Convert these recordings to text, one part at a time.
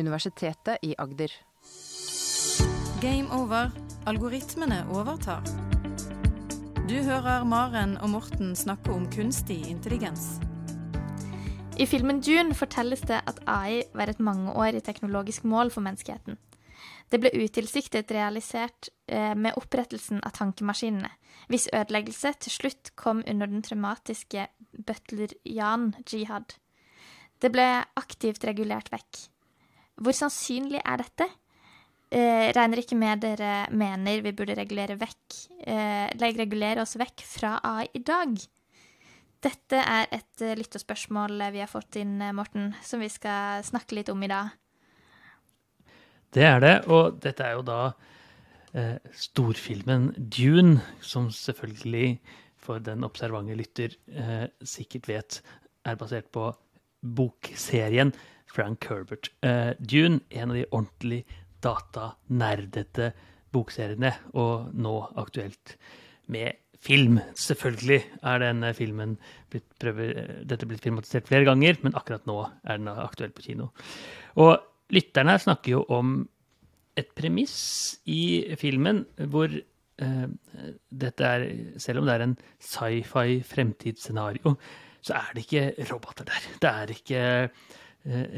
Universitetet i Agder. Game over. Algoritmene overtar. Du hører Maren og Morten snakke om kunstig intelligens. I filmen Dune fortelles det at AI var et mangeårig teknologisk mål for menneskeheten. Det ble utilsiktet realisert eh, med opprettelsen av tankemaskinene, hvis ødeleggelse til slutt kom under den traumatiske butler-Jan-jihad. Det ble aktivt regulert vekk. Hvor sannsynlig er dette? Eh, regner ikke med dere mener vi burde regulere, vekk, eh, regulere oss vekk fra AI i dag. Dette er et lyttespørsmål lytterspørsmål vi har fått inn, Morten, som vi skal snakke litt om i dag. Det er det, og dette er jo da eh, storfilmen Dune, som selvfølgelig for den observante lytter eh, sikkert vet er basert på bokserien Frank Herbert. Uh, Dune, en av de ordentlig datanerdete bokseriene, og nå aktuelt med film. Selvfølgelig er denne filmen blitt prøver, dette blitt filmatisert flere ganger, men akkurat nå er den aktuell på kino. Og lytterne her snakker jo om et premiss i filmen hvor uh, dette er Selv om det er en sci-fi fremtidsscenario, så er det ikke roboter der. Det er ikke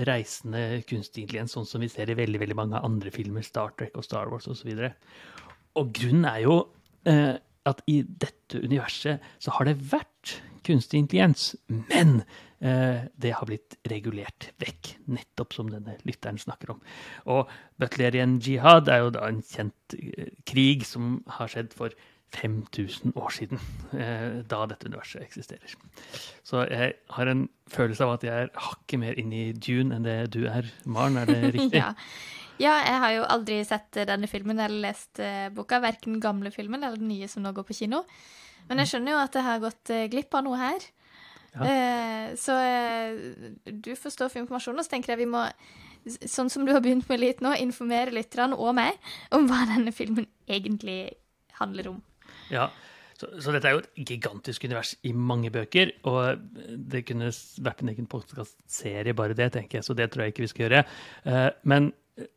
reisende kunstig intelligens, sånn som vi ser i veldig veldig mange andre filmer, Star Trek og Star Wars osv. Og, så og grunnen er jo eh, at i dette universet så har det vært kunstig intelligens, men eh, det har blitt regulert vekk, nettopp som denne lytteren snakker om. Og Butlerian jihad er jo da en kjent eh, krig som har skjedd for 5000 år siden, eh, da dette universet eksisterer. Så jeg har en følelse av at jeg er hakket mer inn i Dune enn det du er, Maren. Er det riktig? ja. Ja, jeg har jo aldri sett eh, denne filmen eller lest eh, boka. Verken den gamle filmen eller den nye som nå går på kino. Men jeg skjønner jo at jeg har gått eh, glipp av noe her. Ja. Uh, så du får stå for informasjonen, og så tenker jeg vi må, sånn som du har begynt med litt nå, informere lytterne og meg om hva denne filmen egentlig handler om. Ja, så, så, dette er jo et gigantisk univers i mange bøker, og det kunne vært en egen podkastserie bare det, tenker jeg, så det tror jeg ikke vi skal gjøre. men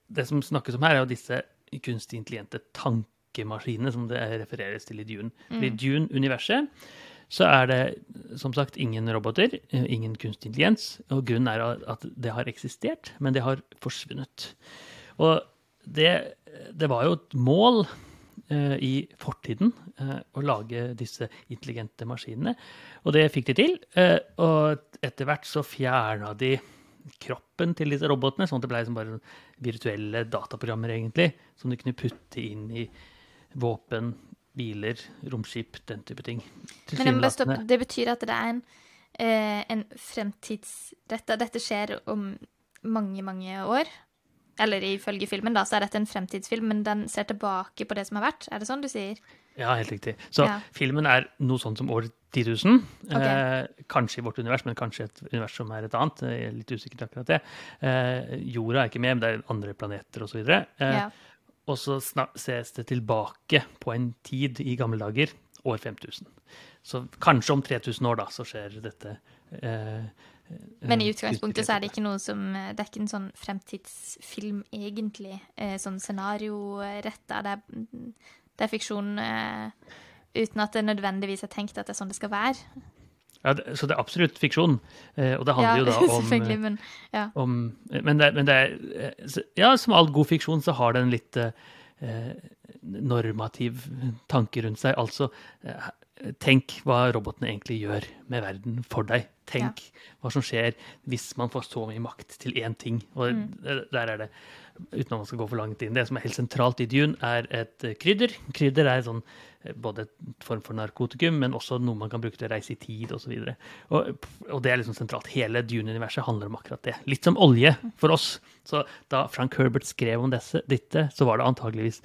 det som snakkes om her, er jo disse kunstig intelligente tankemaskinene som det refereres til i Dune. Mm. I Dune-universet så er det som sagt ingen roboter, ingen kunstig intelligens. Og grunnen er at det har eksistert, men det har forsvunnet. Og det, det var jo et mål eh, i fortiden eh, å lage disse intelligente maskinene. Og det fikk de til. Eh, og etter hvert så fjerna de kroppen til disse robotene, sånn at det ble liksom bare virtuelle dataprogrammer, egentlig, som du kunne putte inn i våpen, biler, romskip, den type ting. Men det betyr at det er en, eh, en fremtidsretta Dette skjer om mange, mange år? Eller ifølge filmen, da, så er dette en fremtidsfilm, men den ser tilbake på det som har vært? Er det sånn du sier? Ja, helt riktig. Så ja. filmen er noe sånn som år 10 000. Okay. Eh, kanskje i vårt univers, men kanskje et univers som er et annet. Jeg er litt usikker til akkurat det. Eh, jorda er ikke med, men det er andre planeter osv. Eh, ja. Og så ses det tilbake på en tid i gamle dager, år 5000. Så kanskje om 3000 år, da, så skjer dette. Eh, men i utgangspunktet så er det ikke noe som Det er ikke en sånn fremtidsfilm, egentlig. Eh, sånn scenarioretta. Det er det er fiksjon uten at det nødvendigvis er tenkt at det er sånn det skal være. Ja, det, Så det er absolutt fiksjon. Eh, og det handler ja, jo da om men ja. Om, men, det, men det er Ja, som all god fiksjon så har det en litt eh, normativ tanke rundt seg. Altså eh, tenk hva robotene egentlig gjør med verden for deg. Tenk ja. hva som skjer hvis man får så mye makt til én ting. Og mm. der er det uten at man skal gå for langt inn. Det som er helt sentralt i Dune, er et eh, krydder. Krydder er sånn, eh, både en form for narkotikum, men også noe man kan bruke til å reise i tid osv. Og, så og, og det er liksom sentralt. Hele Dune-universet handler om akkurat det. Litt som olje for oss. Så da Frank Herbert skrev om disse, dette, så var det antageligvis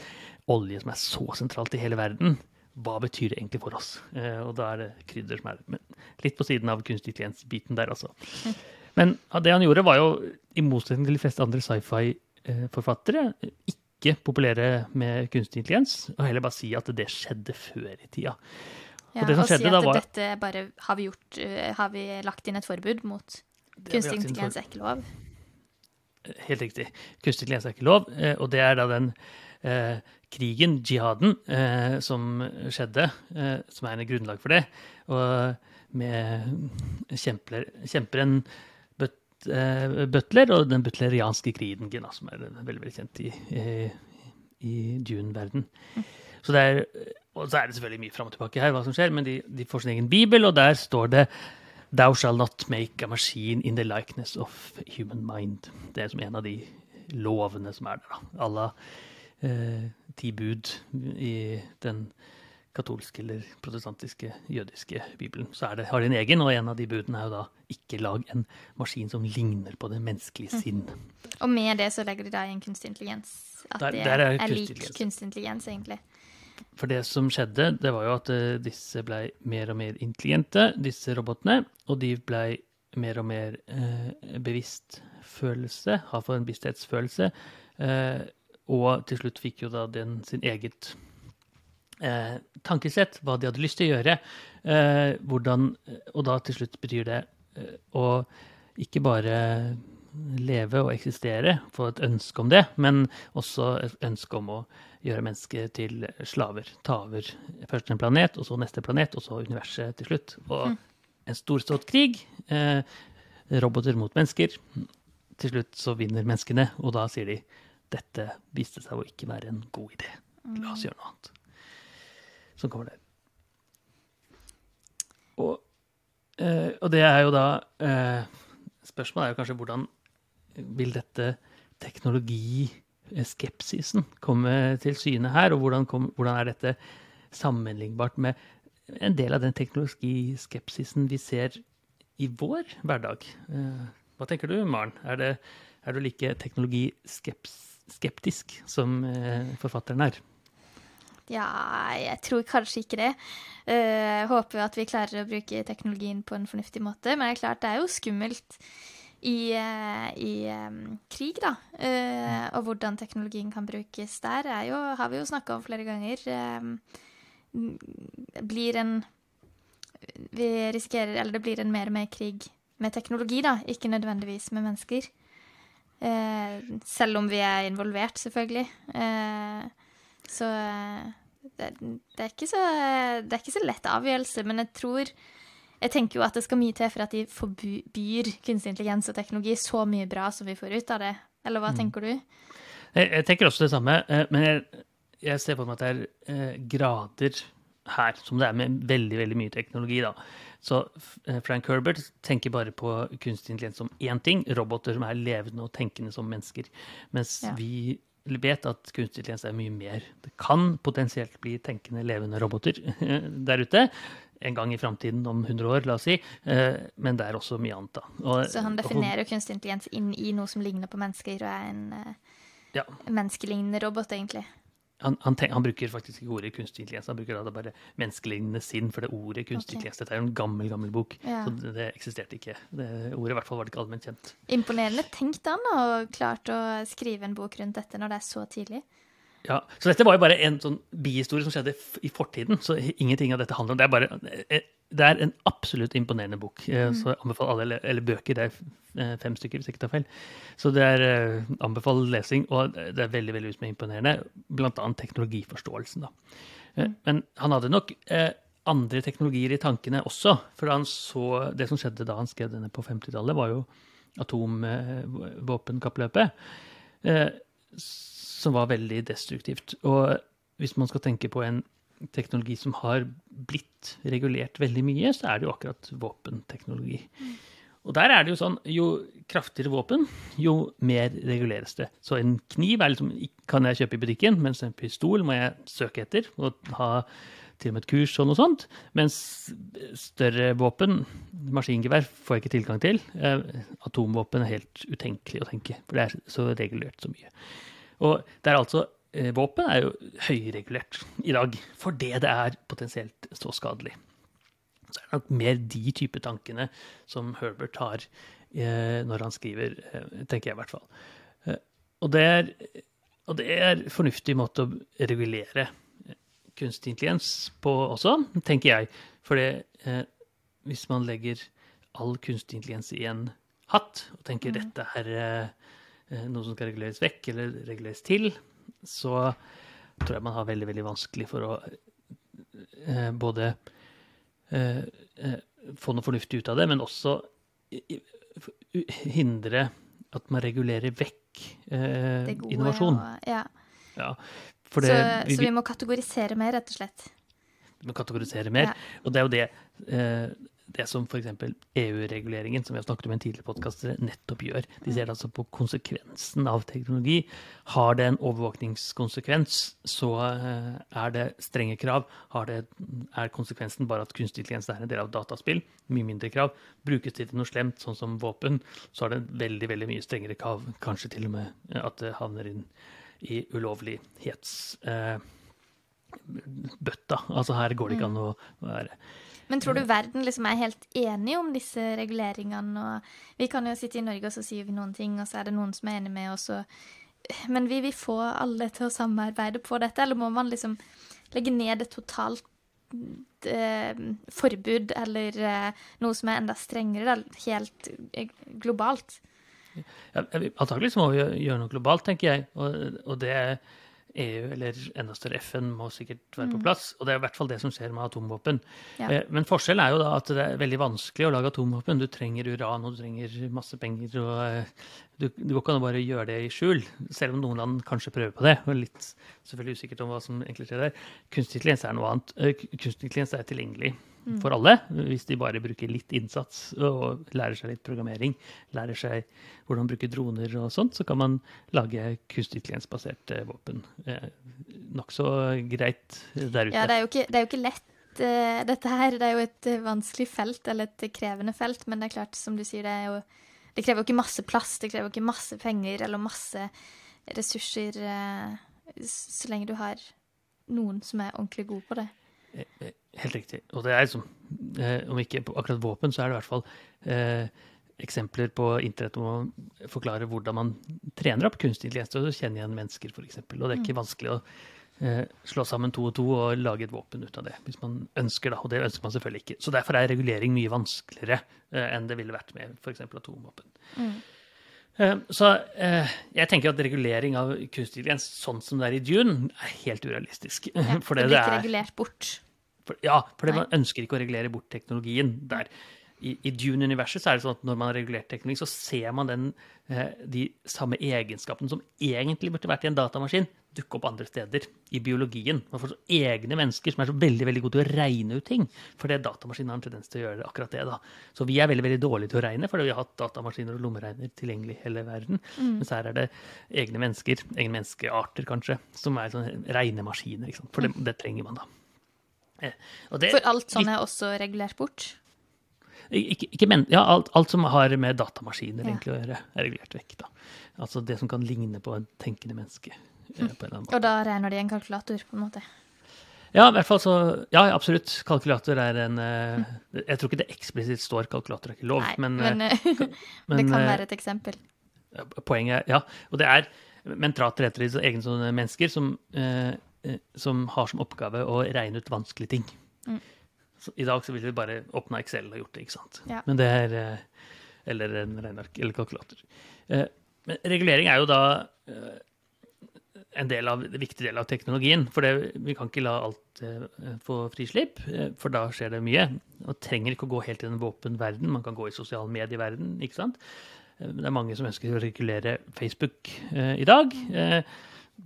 olje som er så sentralt i hele verden. Hva betyr det egentlig for oss? Eh, og da er det krydder som er men litt på siden av kunstig intelligens-biten der, altså. Men det han gjorde, var jo, i motsetning til de fleste andre sci-fi Eh, forfattere ikke populære med kunstig intelligens, og heller bare si at det skjedde før i tida. Ja, og, det som og si at var, dette bare har vi gjort uh, Har vi lagt inn et forbud mot kunstig intelligens er ikke lov? Helt riktig. Kunstig intelligens er ikke lov, eh, og det er da den eh, krigen, jihaden, eh, som skjedde, eh, som er en grunnlag for det. Og med kjemper, kjemper en but, eh, butler og den butlerianske krigen, som er veldig, veldig kjent i, i, i Dune-verden. Så det er, og så er det selvfølgelig mye fram og tilbake her, hva som skjer, men de, de får sin egen bibel, og der står det Thou shall not make a machine in the likeness of human mind. Det er som en av de lovene som er der. da. Alla eh, ti bud i den katolske eller protestantiske jødiske bibelen. Så det, har de en egen, og en av de budene er jo da ikke lag en maskin som ligner på det menneskelige sinn. Mm. Og med det så legger de da inn kunstig intelligens? At der, det er, er lik kunstig intelligens, egentlig? For det som skjedde, det var jo at uh, disse blei mer og mer intelligente, disse robotene. Og de blei mer og mer uh, bevisstfølelse, har for en bevissthetsfølelse. Uh, og til slutt fikk jo da den sin eget tankesett, hva de hadde lyst til å gjøre. hvordan, og da til slutt betyr det å ikke bare leve og eksistere, få et ønske om det, men også et ønske om å gjøre mennesket til slaver. Ta over først en planet, og så neste planet, og så universet til slutt. Og mm. en storstått krig. Eh, roboter mot mennesker. Til slutt så vinner menneskene, og da sier de dette viste seg å ikke være en god idé. La oss mm. gjøre noe annet. Sånn kommer det. Og, eh, og det er jo da eh, Spørsmålet er jo kanskje hvordan vil dette teknologiskepsisen komme til syne her, og hvordan, kom, hvordan, er dette sammenlignbart med en del av den teknologiskepsisen vi ser i vår hverdag? Eh, hva tenker du, Maren? Er, det, er du like teknologiskeptisk som eh, forfatteren er? Ja, jeg tror kanskje ikke det. Uh, håper at vi klarer å bruke teknologien på en fornuftig måte. Men det er klart, det er jo skummelt i, uh, i um, krig, da. Uh, og hvordan teknologien kan brukes der, er jo, har vi jo snakka om flere ganger. Um, blir en Vi risikerer Eller det blir en mer og mer krig med teknologi, da, ikke nødvendigvis med mennesker. Uh, selv om vi er involvert, selvfølgelig. Eh, så det, det, er så, det, er ikke så, lett avgjørelse, men jeg tror jeg tenker jo at det skal mye til for at de forbyr kunstig intelligens og teknologi så mye bra som vi får ut av det. Eller hva mm. tenker du? Jeg, jeg, tenker også det samme, eh, men jeg, jeg ser på meg at det er eh, grader her, som det er med veldig veldig mye teknologi. da. Så eh, Frank Herbert tenker bare på kunstig intelligens som én ting, roboter som er levende og tenkende som mennesker. Mens ja. vi vet at kunstig intelligens er mye mer. Det kan potensielt bli tenkende, levende roboter der ute en gang i framtiden, om 100 år, la oss si. Eh, men det er også mye annet, da. Og, så han definerer og, kunstig intelligens inn i noe som ligner på mennesker, og er en eh, ja. menneskelignende robot, egentlig. Han, han, tenk, han, bruker faktisk ikke ordet kunstig intelligens, han bruker da bare menneskelignende sinn. For det ordet kunstig okay. dette er jo en gammel gammel bok, ja. så det, det, eksisterte ikke. Det ordet i hvert fall var det ikke allment kjent. Imponerende tenkt han og klart å skrive en bok rundt dette når det er så tidlig. Ja, Så dette var jo bare en sånn bihistorie som skjedde i fortiden. Så ingenting av dette handler om Det er bare eh, det er en absolutt imponerende bok. Eh, mm. Så jeg anbefaler alle, eller, bøker. Det er eh, fem stykker, hvis jeg ikke tar feil. Så det er anbefalt lesing, og det er veldig veldig imponerende. Blant annet teknologiforståelsen. da. Mm. Men han hadde nok andre teknologier i tankene også. For han så det som skjedde da han skrev denne på 50-tallet, var jo atomvåpenkappløpet. Som var veldig destruktivt. Og hvis man skal tenke på en teknologi som har blitt regulert veldig mye, så er det jo akkurat våpenteknologi. Og der er det jo sånn, jo kraftigere våpen, jo mer reguleres det. Så en kniv liksom, kan jeg kjøpe i butikken, mens en pistol må jeg søke etter og ha til og med et kurs og noe sånt. Mens større våpen, maskingevær, får jeg ikke tilgang til. Eh, atomvåpen er helt utenkelig å tenke, for det er så regulert så mye. Og det er altså Våpen er jo høyregulert i dag fordi det er potensielt så skadelig. Så er det nok mer de type tankene som Herbert har eh, når han skriver, eh, tenker jeg i hvert fall. Eh, og det er, og det er fornuftig måte å regulere eh, kunstig intelligens på også, tenker jeg. For eh, hvis man legger all kunstig intelligens i en hatt og tenker mm. dette er eh, noe som skal reguleres vekk eller reguleres til, så tror jeg man har veldig, veldig vanskelig for å eh, både eh, eh, få noe fornuftig ut av det, men også hindre at man regulerer vekk eh, gode, innovasjon. Og, ja. Ja, for så, det, så vi må kategorisere mer, rett og slett. vi må kategorisere mer. Ja. Og det er jo det, eh, det som f.eks. EU-reguleringen, som vi har snakket om i en tidligere podkast, nettopp gjør. De ser altså på konsekvensen av teknologi. Har det en overvåkningskonsekvens, så eh, er det strenge krav. Har det, er konsekvensen bare at kunstig intelligens er en del av dataspill, mye mindre krav. Brukes det til noe slemt, sånn som våpen, så er det veldig veldig mye strengere krav. Kanskje til og med at det havner inn i ulovlighets... Eh, bøtta. Altså her går det ikke an å være Men tror du verden liksom er helt enig om disse reguleringene? Og vi kan jo sitte i Norge og så sier vi noen ting, og så er det noen som er enig med oss. Men vil vi få alle til å samarbeide på dette, eller må man liksom legge ned et totalt eh, forbud, eller eh, noe som er enda strengere, da, helt eh, globalt? ja, Antagelig så må vi gjøre noe globalt, tenker jeg. Og, og det EU, eller enda større FN, må sikkert være på plass. Og det er i hvert fall det som skjer med atomvåpen. Ja. Eh, Men forskjellen er jo da at det er veldig vanskelig å lage atomvåpen. Du trenger uran, og du trenger masse penger. og eh, du, Det går ikke an å bare gjøre det i skjul, selv om noen land kanskje prøver på det. og Litt selvfølgelig usikkert om hva som egentlig skjer der. Kunstig intelligens er noe annet. Eh, Kunstig intelligens er tilgjengelig for alle, hvis de bare bruker litt innsats og lærer seg litt programmering, lærer seg hvordan bruke droner og sånt, så kan man lage kunstig intelligensbaserte våpen. Eh, Nokså greit der ute. Ja, det er jo ikke, det er jo ikke lett, eh, dette her. Det er jo et eh, vanskelig felt, eller et krevende felt, men det er klart, som du sier, det er jo Det krever jo ikke masse plass, det krever jo ikke masse penger eller masse ressurser, eh, så lenge du har noen som er ordentlig gode på det. Eh, eh, Helt riktig. Og det er liksom, eh, om ikke akkurat våpen, så er det i hvert fall eh, eksempler på internett hvor man forklarer hvordan man trener opp kunstig intelligens til å kjenne igjen mennesker, f.eks. Og det er ikke vanskelig å eh, slå sammen to og to og lage et våpen ut av det, hvis man ønsker, da. Og det ønsker man selvfølgelig ikke. Så derfor er regulering mye vanskeligere eh, enn det ville vært med f.eks. atomvåpen. Eh, Så eh, jeg tenker at regulering av kunstig intelligens sånn som det er i Dune, er helt urealistisk. Ja, For det blir ikke er- regulert bort. for, ja, for man ønsker ikke å regulere bort teknologien der. I, i Dune-universet så er det sånn at når man har regulert teknologi, så ser man den, eh, de samme egenskapene som egentlig burde vært i en datamaskin, dukke opp andre steder. I biologien. Man får så egne mennesker som er så veldig veldig gode til å regne ut ting. For det datamaskinen har en tendens til å gjøre akkurat det. da. Så vi er veldig veldig dårlige til å regne, fordi vi har hatt datamaskiner og lommeregner tilgjengelig i hele verden. Mens her er det egne mennesker, egne menneskearter kanskje, som er sånne regnemaskiner. For det, det trenger man da. Eh, det- For alt sånn er også regulert bort. Ikke, ikke men, ja, alt, alt som har med datamaskiner Ja. egentlig å gjøre, er regulert vekk. da. Altså det som kan ligne på et tenkende menneske. Mm. på en eller annen måte. Og da regner de en kalkulator, på en måte. Ja, i hvert fall så, ja, absolutt. Kalkulator er en mm. Jeg tror ikke det eksplisitt står kalkulator er ikke lov, Nei, men, men, men, eh, det kan eh, være et eksempel. Poenget er, ja, og det er mentrater heter det, egne sånne mennesker som, eh, eh, som har som oppgave å regne ut vanskelige ting. Mm. Så I dag så ville vi bare åpna Excel og gjort det, ikke sant. Ja. Men det er eh, Eller en regneark eller kalkulator. Eh, men regulering er jo da eh, en del av, en viktig del av teknologien. For det, vi kan ikke la alt eh, få frislipp, eh, for da skjer det mye. Og trenger ikke å gå helt i den våpenverden, man kan gå i sosial medieverden, ikke sant. Eh, Det er mange som ønsker å regulere Facebook i dag.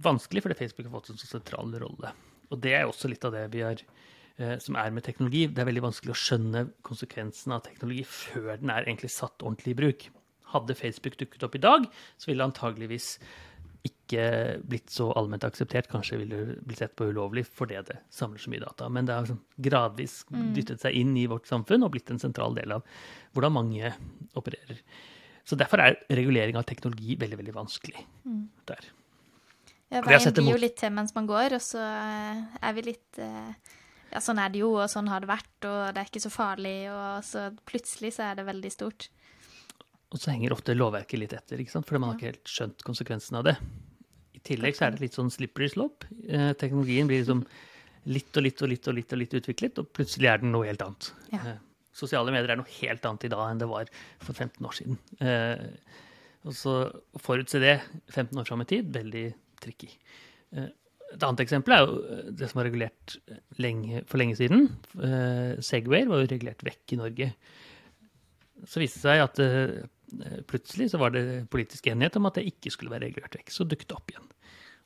Vanskelig, fordi Facebook har fått en så sentral rolle. Og det er også litt av det vi har, som er med teknologi. Det er veldig vanskelig å skjønne konsekvensen av teknologi før den er egentlig satt ordentlig i bruk. Hadde Facebook dukket opp i dag, så ville det antageligvis ikke blitt så allment akseptert. Kanskje ville det blitt sett på ulovlig fordi det samler så mye data. Men det har liksom gradvis dyttet seg inn i vårt samfunn og blitt en sentral del av hvordan mange opererer. Så derfor er regulering av teknologi veldig, veldig vanskelig der. Ja, veien blir jo litt til mens man går, og så eh, er vi litt eh, Ja, sånn er det jo, og sånn har det vært, og det er ikke så farlig, og så plutselig så er det veldig stort. Og så henger ofte lovverket litt etter, ikke sant? fordi man har ikke helt skjønt konsekvensen av det. I tillegg så er det litt sånn slippery slope. Eh, teknologien blir liksom litt og litt og litt og litt og litt utviklet, og plutselig er den noe helt annet. Ja. Eh, sosiale medier er noe helt annet i dag enn det var for 15 år siden. Eh, Og så forutse det 15 år fram i tid, veldig tricky. Eh, et annet eksempel er jo eh, det som var regulert lenge, for lenge siden. Eh, Segway var jo regulert vekk i Norge. Så viste det seg at eh, plutselig så var det politisk enighet om at det ikke skulle være regulert vekk. Så dukket det opp igjen.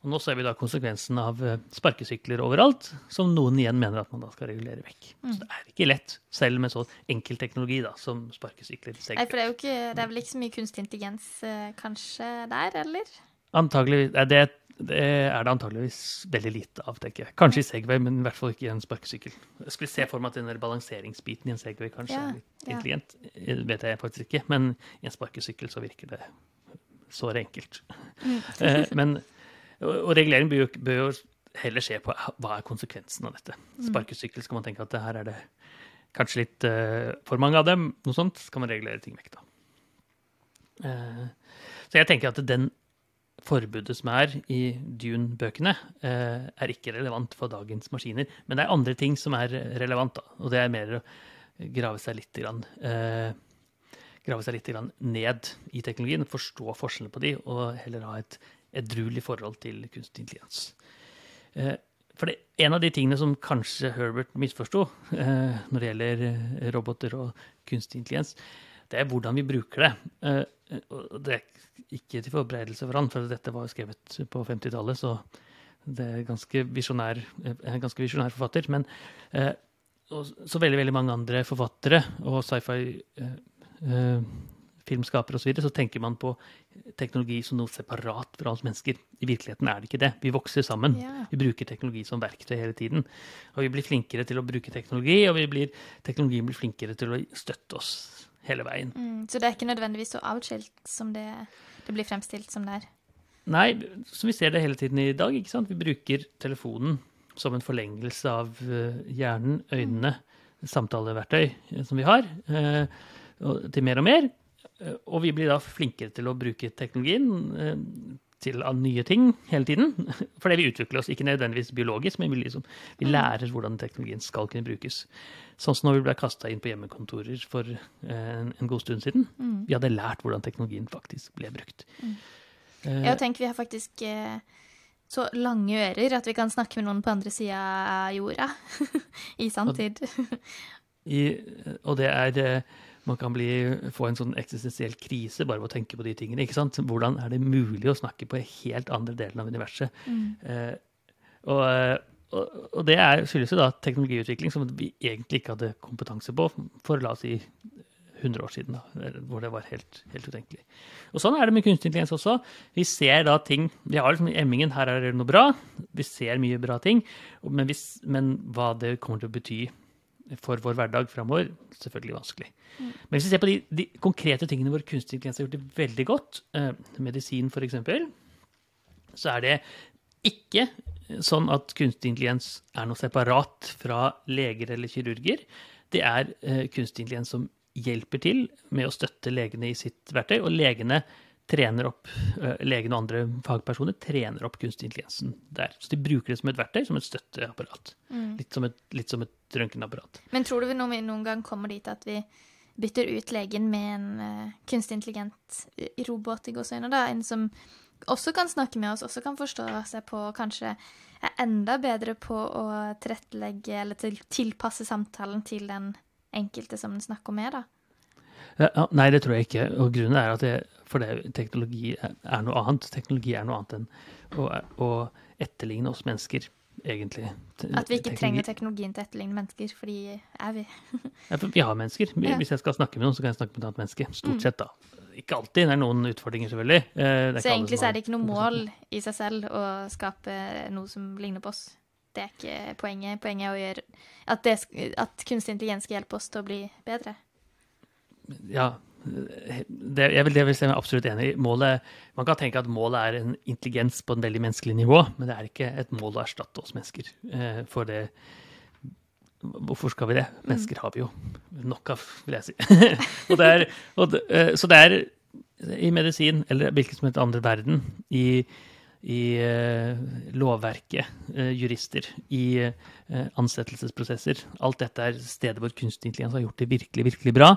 Og nå ser vi da konsekvensen av eh, sparkesykler overalt, som noen igjen mener at man da skal regulere vekk. Mm. Så det er ikke lett, selv med så enkel teknologi da, som sparkesykler. Nei, for det er jo ikke, det er vel ikke så mye kunstig intelligens eh, kanskje der, eller? Antagelig, det, det er det antageligvis veldig lite av, tenker jeg. Kanskje i Segway, men i hvert fall ikke i en sparkesykkel. Jeg skulle se for meg at den der balanseringsbiten i en Segway kanskje Ja, er litt intelligent. Det vet jeg faktisk ikke, men i en sparkesykkel så virker det såre enkelt. Mm. Eh, men, og, regulering bør jo, bør jo heller se på hva er konsekvensen av dette. Mm. Sparkesykkel skal man tenke at det her er det kanskje litt uh, for mange av dem. Noe sånt Så kan man regulere ting vekk, da. Uh, så jeg tenker at den forbudet som er i Dune-bøkene, eh, er ikke relevant for dagens maskiner. Men det er andre ting som er relevant, da. Og det er mer å grave seg litt, grann, eh, grave seg litt ned i teknologien, forstå forskjellene på de, og heller ha et edruelig forhold til kunstig intelligens. Eh, for det, en av de tingene som kanskje Herbert misforsto eh, når det gjelder eh, roboter og kunstig intelligens, det er hvordan vi bruker det. Eh, og det er ikke til forberedelse for han, for dette var jo skrevet på 50-tallet, så det er ganske visjonær, eh, en ganske visjonær forfatter. Men eh, så veldig, veldig mange andre forfattere og sci-fi eh, eh, filmskapere osv., så, videre, så tenker man på teknologi som noe separat fra oss mennesker. I virkeligheten er det ikke det. Vi vokser sammen. Yeah. Vi bruker teknologi som verktøy hele tiden. Og vi blir flinkere til å bruke teknologi, og vi blir, teknologien blir flinkere til å støtte oss hele veien. Mm, så det er ikke nødvendigvis så avskilt som det, det blir fremstilt som det er. Nei, som vi ser det hele tiden i dag. ikke sant? Vi bruker telefonen som en forlengelse av eh, hjernen, øynene, samtaleverktøy eh, som vi har, eh, til mer og mer. Og vi blir da flinkere til å bruke teknologien til av nye ting hele tiden. Fordi vi utvikler oss, ikke nødvendigvis biologisk, men vi, liksom, vi lærer hvordan teknologien skal kunne brukes. Sånn som når vi ble kasta inn på hjemmekontorer for eh, en, en god stund siden. Mm. Vi hadde lært hvordan teknologien faktisk ble brukt. Mm. Jeg tenker vi har faktisk eh, så lange ører at vi kan snakke med noen på andre sida av jorda i sanntid. Og det er eh, Man kan bli, få en sånn eksistensiell krise bare ved å tenke på de tingene. ikke sant? Hvordan er det mulig å snakke på helt andre delen av universet? Mm. Eh, og, eh, og, og det er, skyldes jo da teknologiutvikling som vi egentlig ikke hadde kompetanse på for la oss si 100 år siden, da, hvor det var helt, helt utenkelig. Og sånn er det med kunstig intelligens også. Vi ser da ting Vi har liksom emmingen, her er det noe bra. Vi ser mye bra ting. Men, hvis, men hva det kommer til å bety for vår hverdag framover, selvfølgelig vanskelig. Men hvis vi ser på de, de konkrete tingene hvor kunstig intelligens har gjort det veldig godt, eh, medisin f.eks., så er det ikke sånn at kunstig intelligens er noe separat fra leger eller kirurger. Det er eh, kunstig intelligens som hjelper til med å støtte legene i sitt verktøy, og legene trener opp, eh, legene og andre fagpersoner trener opp kunstig intelligensen der. Så de bruker det som et verktøy, som et støtteapparat. Mm. Litt som et, litt som et røntgenapparat. Men tror du vi noen, noen gang kommer dit at vi bytter ut legen med en uh, kunstig intelligent eh, robot i gåseøyne, da? En som også kan snakke med oss, også kan forstå seg på, og kanskje er enda bedre på å tilrettelegge eller til, tilpasse samtalen til den enkelte som den snakker med, da? Ja, nei, det tror jeg ikke. Og grunnen er at det, for det, teknologi er, er noe annet. Teknologi er noe annet enn å, å etterligne oss mennesker, egentlig. Te- At vi ikke teknologi- trenger teknologien til å etterligne mennesker, fordi er vi Ja, for vi har mennesker. Hvis jeg skal snakke med noen, så kan jeg snakke med et annet menneske. Stort Mm. sett, da. Ikke alltid. Det er noen utfordringer, selvfølgelig. Eh, det er Så egentlig så er det ikke noe mål i seg selv å skape noe som ligner på oss. Det er ikke poenget. Poenget er å gjøre at, det, at kunstig intelligens skal hjelpe oss til å bli bedre. Ja. Det, jeg vil, det vil si meg absolutt enig i. Målet, man kan tenke at målet er en intelligens på en veldig menneskelig nivå, men det er ikke et mål å erstatte oss mennesker. Eh, for det Hvorfor skal vi det? Mennesker har vi jo nok av, vil jeg si. og det er, og det, eh, så det er i medisin, eller hvilken som helst andre verden, i i eh, lovverket, eh, jurister, i eh, ansettelsesprosesser. Alt dette er steder hvor kunstig intelligens har gjort det virkelig, virkelig bra.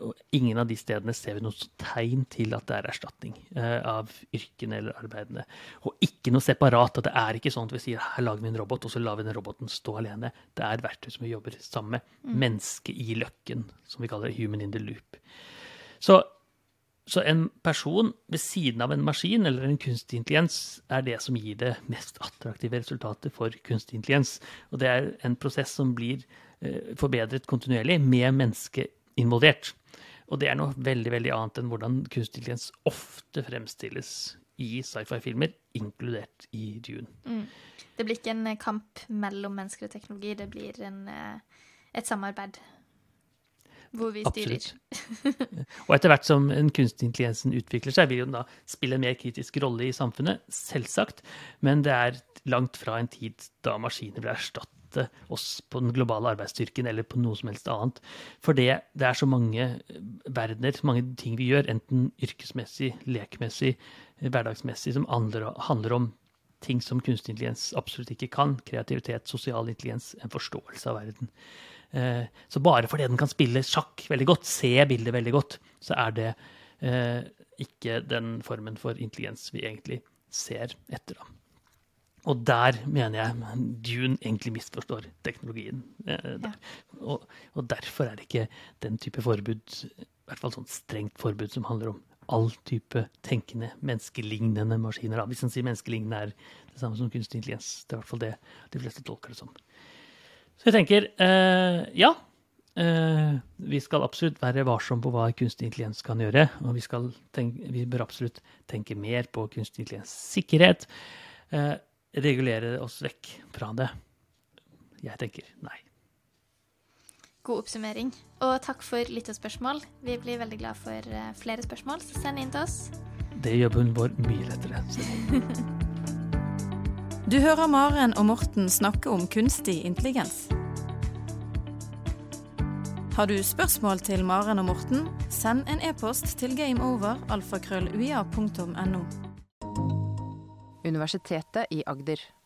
og ingen av de stedene ser vi noe tegn til at det er erstatning av yrkene eller arbeidene. Og ikke noe separat. at Det er ikke sånn at vi sier her lager vi en robot, og så lar vi den roboten stå alene. Det er verktøy som vi jobber sammen med. Mm. Menneske i løkken, som vi kaller det. Human in the loop. Så så en person ved siden av en maskin eller en kunstig intelligens er det som gir det mest attraktive resultatet for kunstig intelligens. Og det er en prosess som blir eh, forbedret kontinuerlig med mennesket involvert. Og det er noe veldig veldig annet enn hvordan kunstig intelligens ofte fremstilles i sci-fi-filmer, inkludert i Dune. Mm. Det blir ikke en kamp mellom mennesker og teknologi, det blir en, eh, et samarbeid hvor vi styrer. og etter hvert som en kunstig intelligensen utvikler seg, vil den da spille en mer kritisk rolle i samfunnet, selvsagt. Men det er langt fra en tid da maskiner vil erstatte oss på den globale arbeidsstyrken eller på noe som helst annet. For det, det er så mange verdener, mange ting vi gjør, enten yrkesmessig, lekmessig, hverdagsmessig, som handler, handler om ting som kunstig intelligens absolutt ikke kan. Kreativitet, sosial intelligens, en forståelse av verden. Eh, så bare fordi den kan spille sjakk veldig godt, se bildet veldig godt, så er det eh, ikke den formen for intelligens vi egentlig ser etter. da. Og der mener jeg Dune egentlig misforstår teknologien. Eh. Og, og, derfor er det ikke den type forbud, i hvert fall sånn strengt forbud som handler om all type tenkende, menneskelignende maskiner. Hvis man sier menneskelignende er det samme som kunstig intelligens. Det er i hvert fall det de fleste tolker det som. Så jeg tenker eh, ja. Eh, vi skal absolutt være varsomme på hva kunstig intelligens kan gjøre. Og vi, tenke, vi bør absolutt tenke mer på kunstig intelligens sikkerhet. Eh, regulere oss vekk fra det. Jeg tenker nei. God oppsummering. Og takk for lytterspørsmål. Vi blir veldig glad for eh, flere spørsmål, så send inn til oss. Det gjør bunnen vår mye lettere. Du hører Maren og Morten snakke om kunstig intelligens. Har du spørsmål til Maren og Morten, send en e-post til gameover.alfakrølluia.no. Universitetet i Agder.